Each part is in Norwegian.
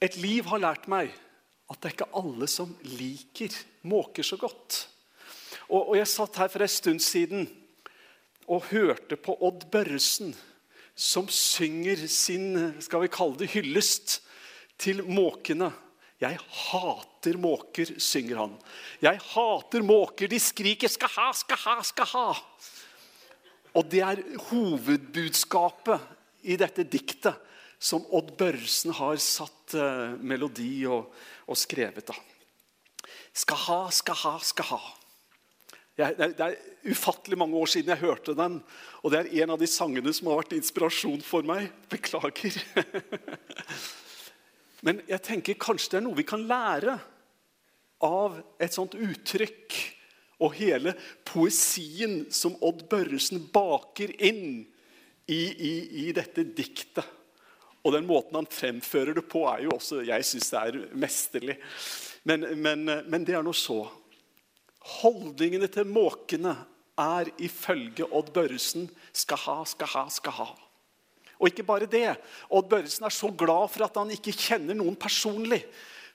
Et liv har lært meg at det er ikke alle som liker måker så godt. Og, og jeg satt her for en stund siden og hørte på Odd Børresen, som synger sin skal vi kalle det, hyllest til måkene. Jeg hater måker, synger han. Jeg hater måker, de skriker 'skal ha, skal ha, skal ha'. Og det er hovedbudskapet i dette diktet som Odd Børresen har satt eh, melodi og, og skrevet. da. Skal ha, skal ha, skal ha. Jeg, det er ufattelig mange år siden jeg hørte den. Og det er en av de sangene som har vært inspirasjon for meg. Beklager. Men jeg tenker kanskje det er noe vi kan lære av et sånt uttrykk. Og hele poesien som Odd Børresen baker inn i, i, i dette diktet. Og den måten han fremfører det på, er jo også Jeg syns det er mesterlig. Men, men, men det er nå så. Holdningene til måkene er ifølge Odd Børresen skal ha, skal ha, skal ha. Og ikke bare det. Odd Børresen er så glad for at han ikke kjenner noen personlig.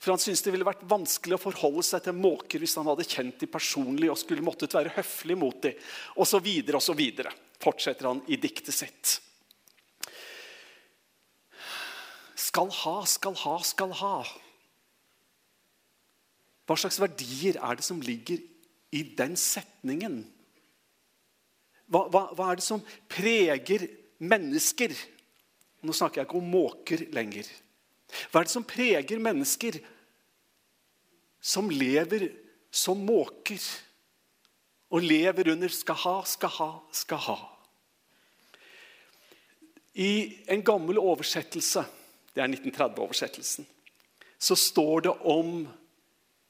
For han syntes det ville vært vanskelig å forholde seg til måker hvis han hadde kjent dem personlig og skulle måttet være høflig mot dem. Og så videre og så videre, fortsetter han i diktet sitt. Skal ha, skal ha, skal ha. Hva slags verdier er det som ligger i den setningen? Hva, hva, hva er det som preger mennesker? Nå snakker jeg ikke om måker lenger. Hva er det som preger mennesker som lever som måker? Og lever under 'skal ha, skal ha, skal ha'. I en gammel oversettelse det er 1930-oversettelsen, så står det om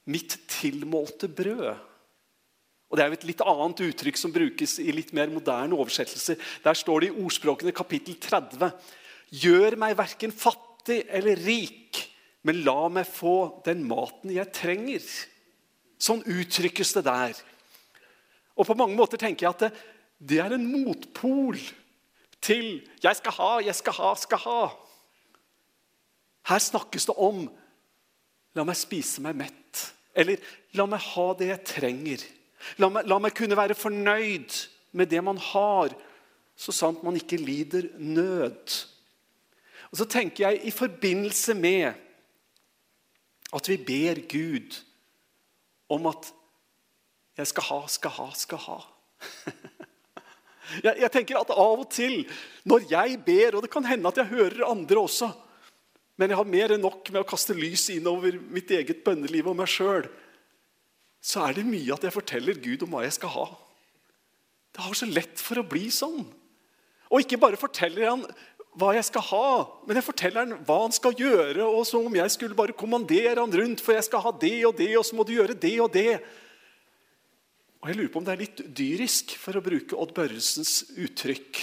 mitt tilmålte brød. Og Det er jo et litt annet uttrykk som brukes i litt mer moderne oversettelser. Der står det i Ordspråkene kapittel 30.: Gjør meg verken fattig eller rik, men la meg få den maten jeg trenger. Sånn uttrykkes det der. Og på mange måter tenker jeg at det, det er en motpol til 'jeg skal ha, jeg skal ha, skal ha'. Her snakkes det om La meg spise meg mett. Eller la meg ha det jeg trenger. La meg, la meg kunne være fornøyd med det man har, så sant man ikke lider nød. Og så tenker jeg i forbindelse med at vi ber Gud om at jeg skal ha, skal ha, skal ha. Jeg, jeg tenker at Av og til når jeg ber, og det kan hende at jeg hører andre også men jeg har mer enn nok med å kaste lys innover mitt eget bønneliv og meg sjøl. Så er det mye at jeg forteller Gud om hva jeg skal ha. Det har så lett for å bli sånn. Og ikke bare forteller han hva jeg skal ha, men jeg forteller han hva han skal gjøre. og Som om jeg skulle bare kommandere han rundt, for jeg skal ha det og det, og så må du gjøre det og det. Og Jeg lurer på om det er litt dyrisk, for å bruke Odd Børresens uttrykk.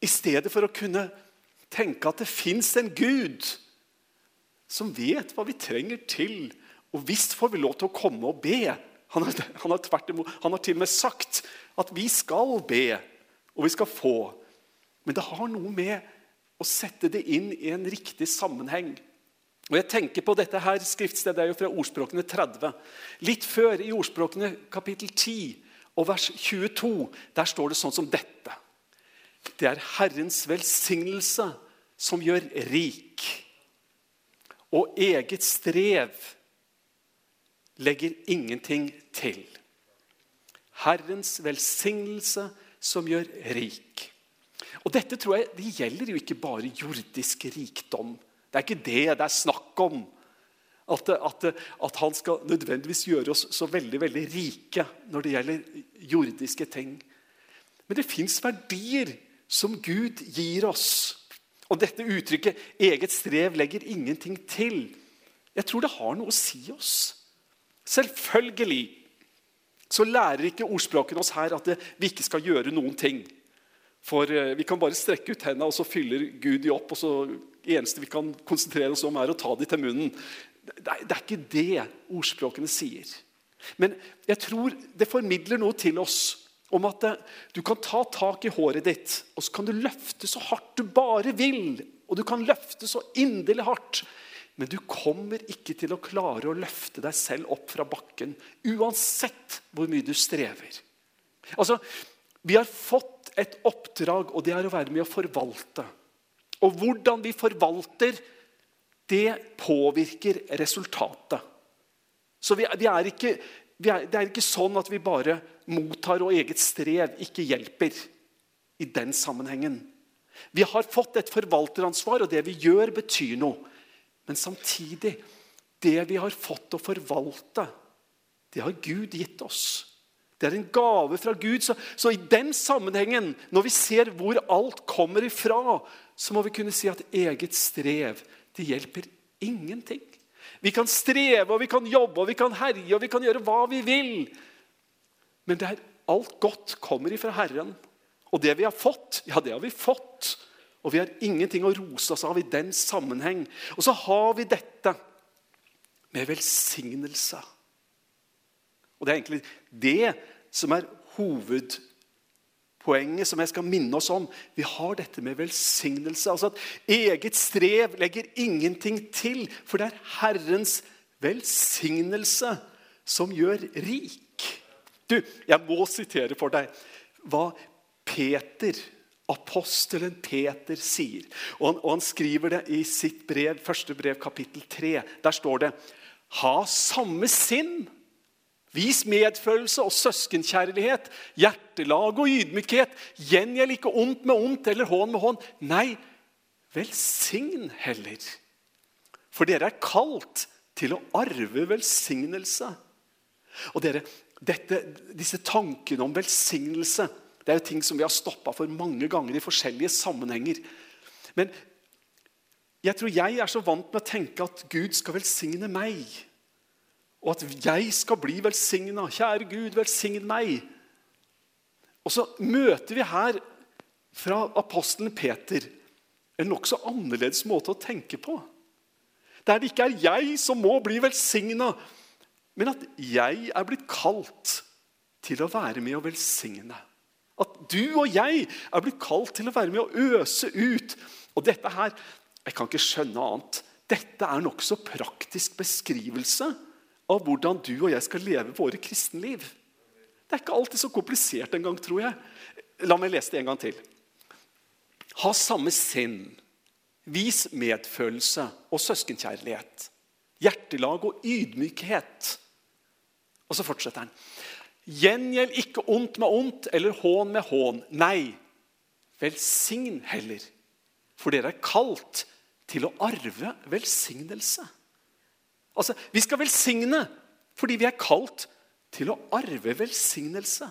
I stedet for å kunne tenke at det fins en Gud som vet hva vi trenger til. Og visst får vi lov til å komme og be. Han har, han har, imot, han har til og med sagt at vi skal be, og vi skal få. Men det har noe med å sette det inn i en riktig sammenheng. Og jeg tenker på dette her Skriftstedet er jo fra Ordspråkene 30. Litt før i Ordspråkene kapittel 10 og vers 22 der står det sånn som dette. Det er Herrens velsignelse som gjør rik. Og eget strev legger ingenting til. Herrens velsignelse som gjør rik. Og Dette tror jeg, det gjelder jo ikke bare jordisk rikdom. Det er ikke det det er snakk om. At, at, at, han skal nødvendigvis gjøre oss så veldig veldig rike når det gjelder jordiske ting. Men det fins verdier som Gud gir oss. Og dette uttrykket 'eget strev legger ingenting til', jeg tror det har noe å si oss. Selvfølgelig så lærer ikke ordspråkene oss her at vi ikke skal gjøre noen ting. For eh, vi kan bare strekke ut hendene, og så fyller Gud de opp. og så Det eneste vi kan konsentrere oss om, er å ta de til munnen. Det er, det er ikke det ordspråkene sier. Men jeg tror det formidler noe til oss om at du kan ta tak i håret ditt og så kan du løfte så hardt du bare vil. Og du kan løfte så inderlig hardt Men du kommer ikke til å klare å løfte deg selv opp fra bakken, uansett hvor mye du strever. Altså, Vi har fått et oppdrag, og det er å være med å forvalte. Og hvordan vi forvalter, det påvirker resultatet. Så vi, er ikke, er, det er ikke sånn at vi bare mottar og eget strev ikke hjelper i den sammenhengen. Vi har fått et forvalteransvar, og det vi gjør, betyr noe. Men samtidig det vi har fått å forvalte, det har Gud gitt oss. Det er en gave fra Gud. Så, så, i den sammenhengen, når vi ser hvor alt kommer ifra, så må vi kunne si at eget strev det hjelper ingenting. Vi kan streve, og vi kan jobbe, og vi kan herje, og vi kan gjøre hva vi vil. Men er alt godt kommer ifra Herren. Og det vi har fått, ja, det har vi fått. Og vi har ingenting å rose oss av i den sammenheng. Og så har vi dette med velsignelse. Og det er egentlig det som er hovedpoenget som jeg skal minne oss om. Vi har dette med velsignelse. Altså at eget strev legger ingenting til, for det er Herrens velsignelse som gjør rik. Du, jeg må sitere for deg hva Peter, apostelen Peter, sier. Og han, og han skriver det i sitt brev, første brev, kapittel 3. Der står det Ha samme sinn Vis medfølelse og søskenkjærlighet, hjertelag og ydmykhet. Gjengjeld ikke ondt med ondt eller hån med hån. Nei, velsign heller. For dere er kalt til å arve velsignelse. Og dere, dette, Disse tankene om velsignelse det er jo ting som vi har stoppa for mange ganger i forskjellige sammenhenger. Men jeg tror jeg er så vant med å tenke at Gud skal velsigne meg og at jeg skal bli velsigna. Kjære Gud, velsign meg. Og så møter vi her fra apostelen Peter en nokså annerledes måte å tenke på. Der det ikke er jeg som må bli velsigna, men at jeg er blitt kalt til å være med å velsigne. At du og jeg er blitt kalt til å være med å øse ut. Og dette her, Jeg kan ikke skjønne annet. Dette er nokså praktisk beskrivelse av hvordan du og jeg skal leve våre kristenliv. Det er ikke alltid så komplisert engang, tror jeg. La meg lese det en gang til. Ha samme sinn. Vis medfølelse og søskenkjærlighet. Hjertelag og ydmykhet. Og så fortsetter han. Gjengjeld ikke ondt med ondt eller hån med hån. Nei, velsign heller. For dere er kalt til å arve velsignelse. Altså, Vi skal velsigne fordi vi er kalt til å arve velsignelse.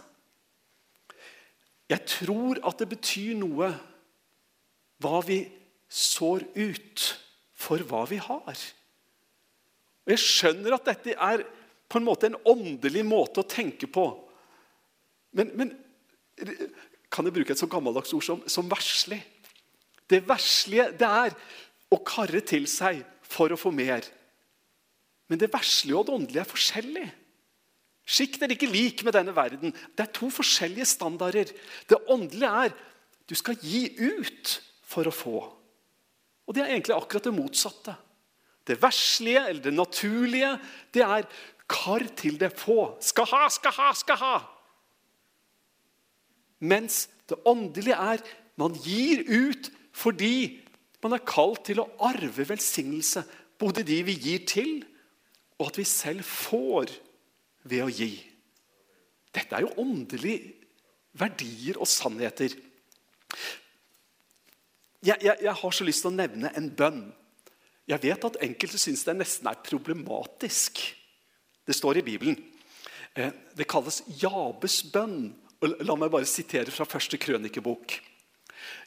Jeg tror at det betyr noe hva vi sår ut for hva vi har. Og Jeg skjønner at dette er på en måte en åndelig måte å tenke på. Men, men kan jeg bruke et så gammeldags ord som, som verslig? Det verslige det er å karre til seg for å få mer. Men det verslige og det åndelige er forskjellig. Sjikk er ikke lik med denne verden. Det er to forskjellige standarder. Det åndelige er du skal gi ut for å få. Og det er egentlig akkurat det motsatte. Det verslige, eller det naturlige, det er kar til det få. Skal ha, skal ha, skal ha. Mens det åndelige er man gir ut fordi man er kalt til å arve velsignelse. Både de vi gir til, og at vi selv får ved å gi. Dette er jo åndelige verdier og sannheter. Jeg, jeg, jeg, har så lyst til å nevne en bønn. Jeg vet at enkelte syns det nesten er problematisk. Det står i Bibelen. Eh, det kalles Jabes bønn. La meg bare sitere fra første krønikebok.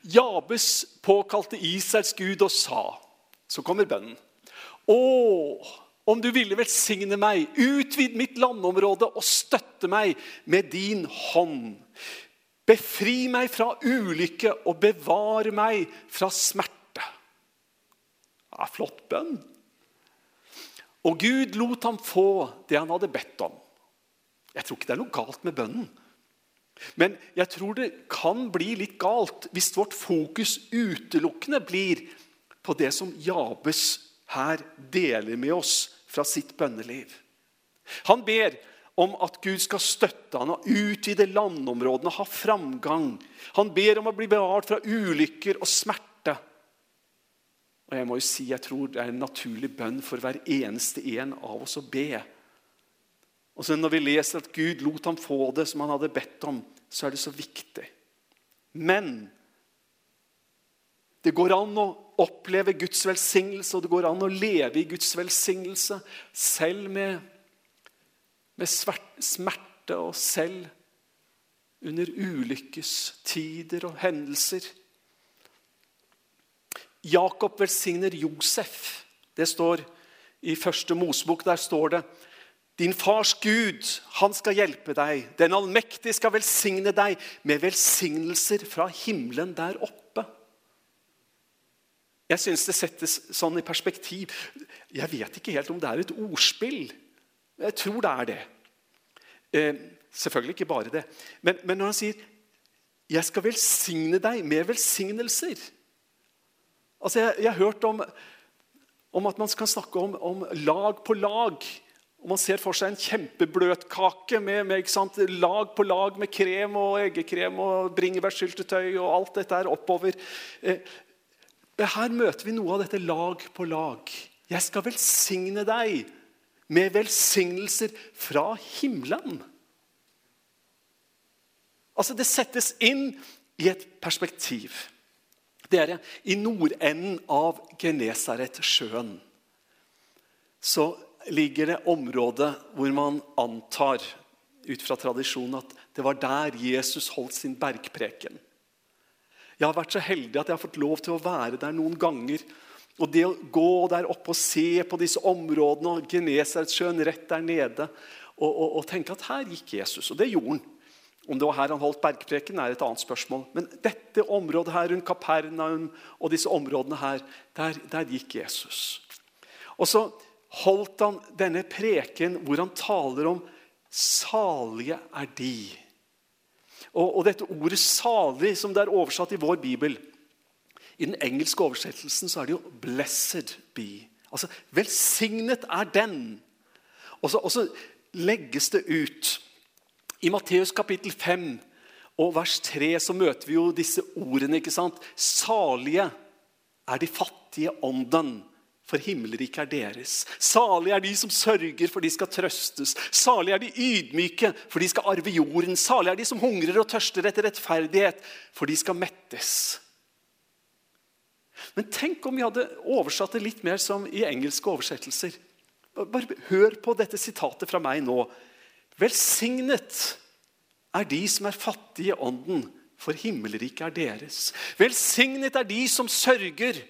Jabes påkalte Israels gud og sa Så kommer bønnen. Å, om du ville velsigne meg, utvid mitt landområde og støtte meg med din hånd. Befri meg fra ulykke og bevare meg fra smerte. Det er flott bønn. Og Gud lot ham få det han hadde bedt om. Jeg tror ikke det er noe galt med bønnen. Men jeg tror det kan bli litt galt hvis vårt fokus utelukkende blir på det som Jabes her deler med oss fra sitt bønneliv. Han ber om at Gud skal støtte han og utvide landområdene ha framgang. Han ber om å bli bevart fra ulykker og smerte. Og Jeg må jo si, jeg tror det er en naturlig bønn for hver eneste en av oss å be. Og så Når vi leser at Gud lot ham få det som han hadde bedt om, så er det så viktig. Men det går an å oppleve Guds velsignelse, og det går an å leve i Guds velsignelse selv med, med smerte og selv under ulykkestider og hendelser. Jakob velsigner Josef. Det står i første Mosebok. Der står det din fars Gud, han skal hjelpe deg. Den allmektige skal velsigne deg med velsignelser fra himmelen der oppe. Jeg syns det settes sånn i perspektiv. Jeg vet ikke helt om det er et ordspill. Jeg tror det er det. Eh, selvfølgelig ikke bare det. Men, men, når han sier 'Jeg skal velsigne deg med velsignelser' Altså, Jeg, jeg har hørt om, om, at man kan snakke om, om lag på lag. Og Man ser for seg en kjempebløt kake med, med sant, lag på lag med krem og eggekrem og bringebærsyltetøy og alt dette er oppover. Eh, her møter vi noe av dette lag på lag. Jeg skal velsigne deg med velsignelser fra himmelen. Altså, Det settes inn i et perspektiv. Dere, I nordenden av Genesaretsjøen så ligger det området hvor man antar ut fra tradisjonen at det var der Jesus holdt sin bergpreken. Jeg har vært så heldig at jeg har fått lov til å være der noen ganger. Og det å gå der oppe og se på disse områdene og Genesaretsjøen rett der nede og, og, og, tenke at her gikk Jesus. Og det gjorde han. Om det var her han holdt bergpreken, er et annet spørsmål. Men dette området her rundt Kapernaum og disse områdene her, der, der gikk Jesus. Og så holdt han denne preken hvor han taler om 'salige er de'. Og, og, dette ordet 'salig', som det er oversatt i vår bibel I den engelske oversettelsen så er det jo 'blessed be'. Altså 'velsignet er den'. Og så, og så legges det ut. I Matteus kapittel 5 og vers 3 så møter vi jo disse ordene. ikke sant? Salige er de fattige ånden for himmelriket er deres. Salige er de som sørger, for de skal trøstes. Salige er de ydmyke, for de skal arve jorden. Salige er de som hungrer og tørster etter rettferdighet, for de skal mettes. Men tenk om vi hadde oversatt det litt mer som i engelske oversettelser. Bare hør på dette sitatet fra meg nå. Velsignet er de som er fattige i ånden, for himmelriket er deres. Velsignet er de som sørger,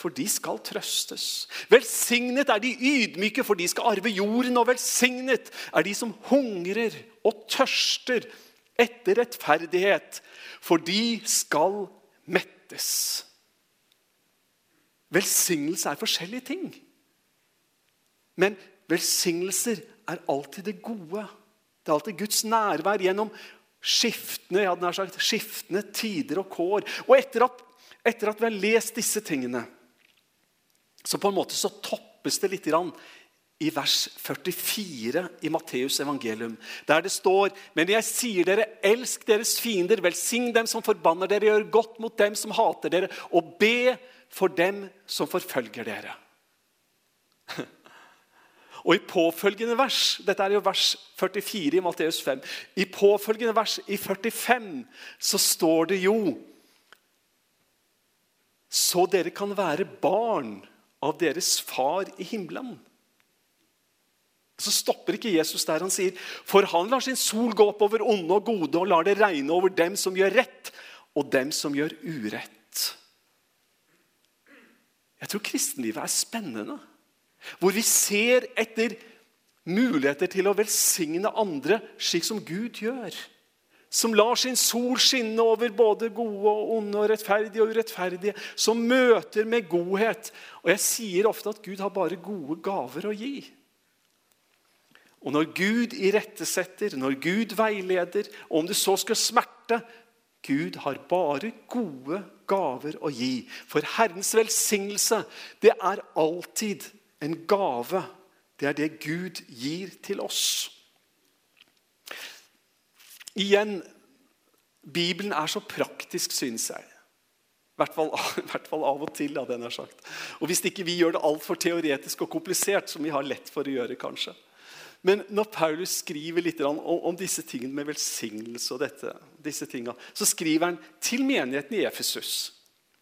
for de skal trøstes. Velsignet er de ydmyke, for de skal arve jorden. Og velsignet er de som hungrer og tørster etter rettferdighet, for de skal mettes. Velsignelse er forskjellige ting. Men velsignelser er alltid det gode. Det er alltid Guds nærvær gjennom skiftende, hadde sagt, skiftende tider og kår. Og etter at, etter at vi har lest disse tingene, så på en måte så toppes det litt i vers 44 i Matteus evangelium, der det står Men jeg sier dere, elsk deres fiender, velsign dem som forbanner dere, gjør godt mot dem som hater dere, og be for dem som forfølger dere. Og i påfølgende vers Dette er jo vers 44 i Matteus 5. I påfølgende vers i 45 så står det jo Så dere kan være barn av deres far i himmelen. Så stopper ikke Jesus der han sier, for han lar sin sol gå opp over onde og gode og lar det regne over dem som gjør rett, og dem som gjør urett. Jeg tror kristenlivet er spennende. Hvor vi ser etter muligheter til å velsigne andre slik som Gud gjør som lar sin sol skinne over både gode og onde og rettferdige og urettferdige, som møter med godhet. Og jeg sier ofte at Gud har bare gode gaver å gi. Og når Gud irettesetter, når Gud veileder, og om det så skal smerte Gud har bare gode gaver å gi. For Herrens velsignelse, det er alltid en gave. Det er det Gud gir til oss. Igjen Bibelen er så praktisk, synes jeg. I hvert, fall, hvert fall, av og til. hadde jeg sagt. Og Hvis ikke vi gjør det altfor teoretisk og komplisert, som vi har lett for å gjøre, kanskje. Men når Paulus skriver litt om, disse tingene med velsignelse, og dette, disse tingene, så skriver han til menigheten i Efesus.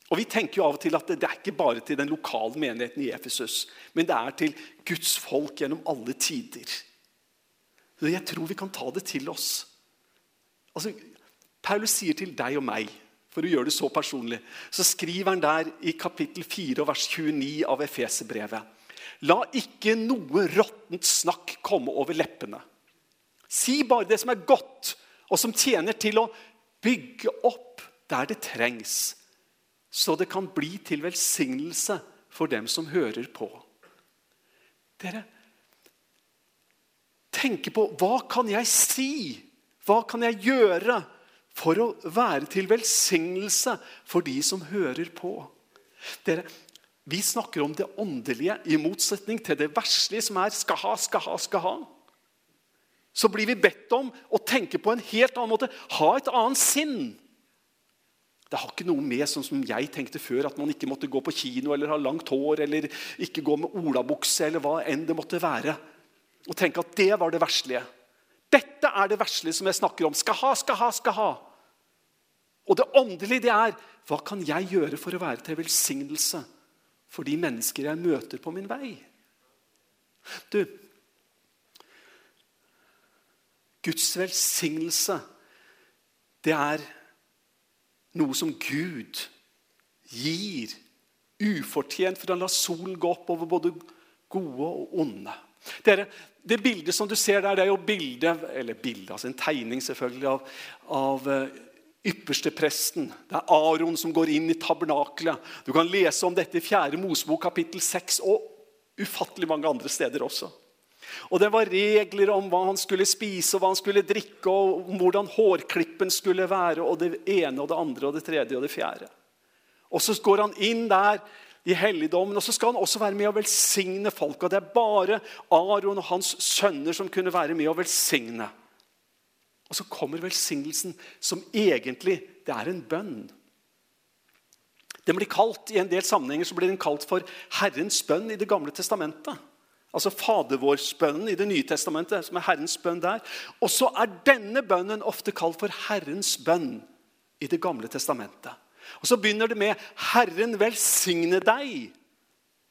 Og Vi tenker jo av og til at det, det er ikke bare til den lokale menigheten i Efesus, men det er til Guds folk gjennom alle tider. Jeg tror vi kan ta det til oss. Altså, Paulus sier til deg og meg, for å gjøre det så personlig, så skriver han der i kapittel 4 vers 29 av Efeserbrevet La ikke noe råttent snakk komme over leppene. Si bare det som er godt, og som tjener til å bygge opp der det trengs, så det kan bli til velsignelse for dem som hører på. Dere tenker på hva kan jeg si? Hva kan jeg gjøre for å være til velsignelse for de som hører på? Dere, vi snakker om det åndelige i motsetning til det verslige, som er skal ha, skal ha, skal ha. Så blir vi bedt om å tenke på en helt annen måte. Ha et annet sinn. Det har ikke noe med sånn som jeg tenkte før, at man ikke måtte gå på kino eller ha langt hår eller ikke gå med olabukse eller hva enn det måtte være. Og tenke at det var det verslige. Dette er det vesle som jeg snakker om. Skal ha, skal ha, skal ha. Og det åndelige det er hva kan jeg gjøre for å være til velsignelse for de mennesker jeg møter på min vei. Du Guds velsignelse, det er noe som Gud gir ufortjent, for han lar solen gå opp over både gode og onde. Dere, det bildet som du ser der, det er jo bilde, eller bilde, altså en tegning selvfølgelig av, av eh, ypperste presten. Det er Aron som går inn i tabernakelet. Du kan lese om dette i 4. Mosebok kapittel 6 og ufattelig mange andre steder også. Og Det var regler om hva han skulle spise og hva han skulle drikke, og hvordan hårklippen skulle være, og det ene og det andre og det tredje og det fjerde. Og Så går han inn der i helligdommen, og så skal han også være med å velsigne folk. Og Det er bare Aron og hans sønner som kunne være med å velsigne. Og så kommer velsignelsen, som egentlig det er en bønn. Den blir kalt, I en del sammenhenger så blir den kalt for Herrens bønn i Det gamle testamentet. Altså Fadervårsbønnen i Det nye testamentet, som er Herrens bønn der. Og så er denne bønnen ofte kalt for Herrens bønn i Det gamle testamentet. Og Så begynner det med 'Herren velsigne deg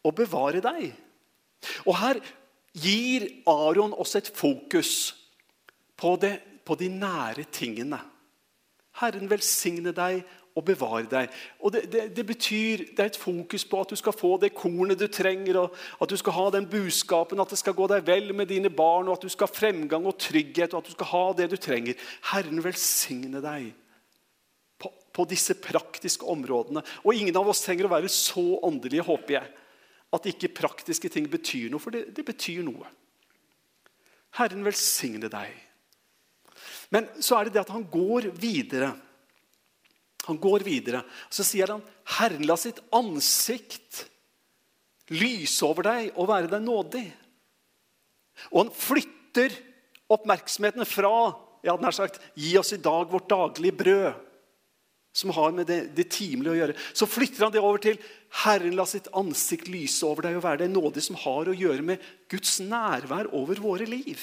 og bevare deg'. Og Her gir Aron oss et fokus på det på de nære tingene. Herren velsigne deg og bevare deg. Og det, det, det, betyr, det er et fokus på at du skal få det kornet du trenger, og at du skal ha den buskapen, at det skal gå deg vel med dine barn, og at du skal ha fremgang og trygghet, og at du skal ha det du trenger. Herren velsigne deg på, disse praktiske områdene. Og ingen av oss trenger å være så åndelige, håper jeg, at ikke praktiske ting betyr noe, for det, det betyr noe. Herren velsigne deg. Men så er det det at han går videre. Han går videre. Så sier han, 'Herren la sitt ansikt lyse over deg og være deg nådig'. Og han flytter oppmerksomheten fra jeg hadde nær sagt, 'Gi oss i dag vårt daglige brød', som har med det, det timelige å gjøre. Så flytter han det over til 'Herren la sitt ansikt lyse over deg og være deg nådig', som har å gjøre med Guds nærvær over våre liv.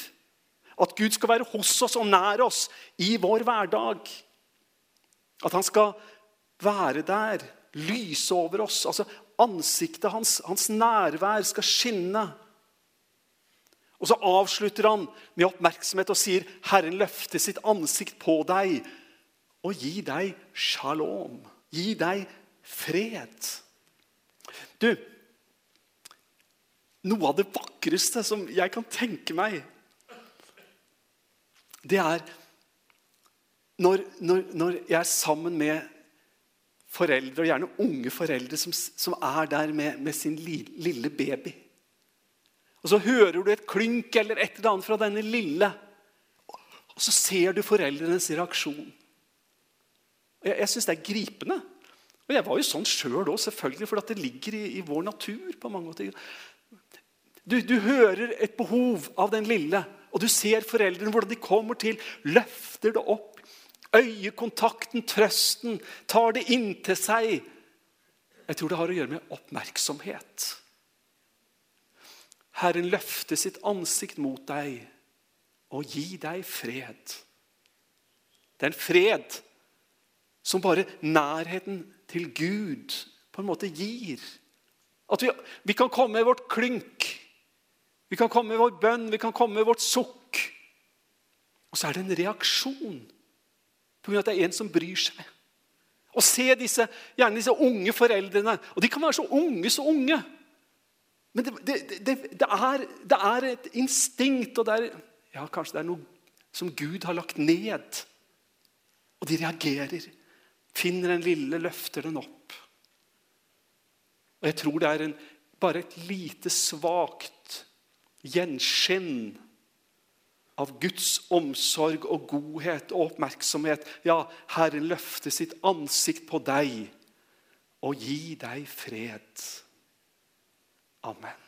At Gud skal være hos oss og nær oss i vår hverdag. At han skal være der, lyse over oss. Altså Ansiktet hans, hans nærvær, skal skinne. Og så avslutter han med oppmerksomhet og sier, 'Herren løfter sitt ansikt på deg og gi deg shalom.' Gi deg fred. Du, noe av det vakreste som jeg kan tenke meg det er når, når, når, jeg er sammen med foreldre, og gjerne unge foreldre, som, som er der med, med sin li, lille baby. Og Så hører du et klynk eller et eller annet fra denne lille. Og så ser du foreldrenes reaksjon. Jeg, jeg syns det er gripende Og jeg var jo sånn sjøl òg, selvfølgelig, for det ligger i, i, vår natur. på mange måter. Du, du, hører et behov av den lille, og du ser foreldrene hvordan de kommer til, løfter det opp. Øyekontakten, trøsten, tar det inntil seg. Jeg tror det har å gjøre med oppmerksomhet. Herren løfter sitt ansikt mot deg og gir deg fred. Det er en fred som bare nærheten til Gud på en måte gir. At vi, vi kan komme med vårt klynk, vi kan komme med vår bønn, vi kan komme med vårt sukk. Og så er det en reaksjon pga. at det er en som bryr seg. Å se disse, gjerne disse unge foreldrene. Og de kan være så unge, så unge. Men det, det, det, det er, er, et instinkt, og det er, ja, kanskje det er noe som Gud har lagt ned. Og de reagerer finner den lille, løfter den opp. Og Jeg tror det er en, bare et lite svakt gjenskinn av Guds omsorg og godhet og oppmerksomhet. Ja, Herren løfter sitt ansikt på deg og gir deg fred. Amen.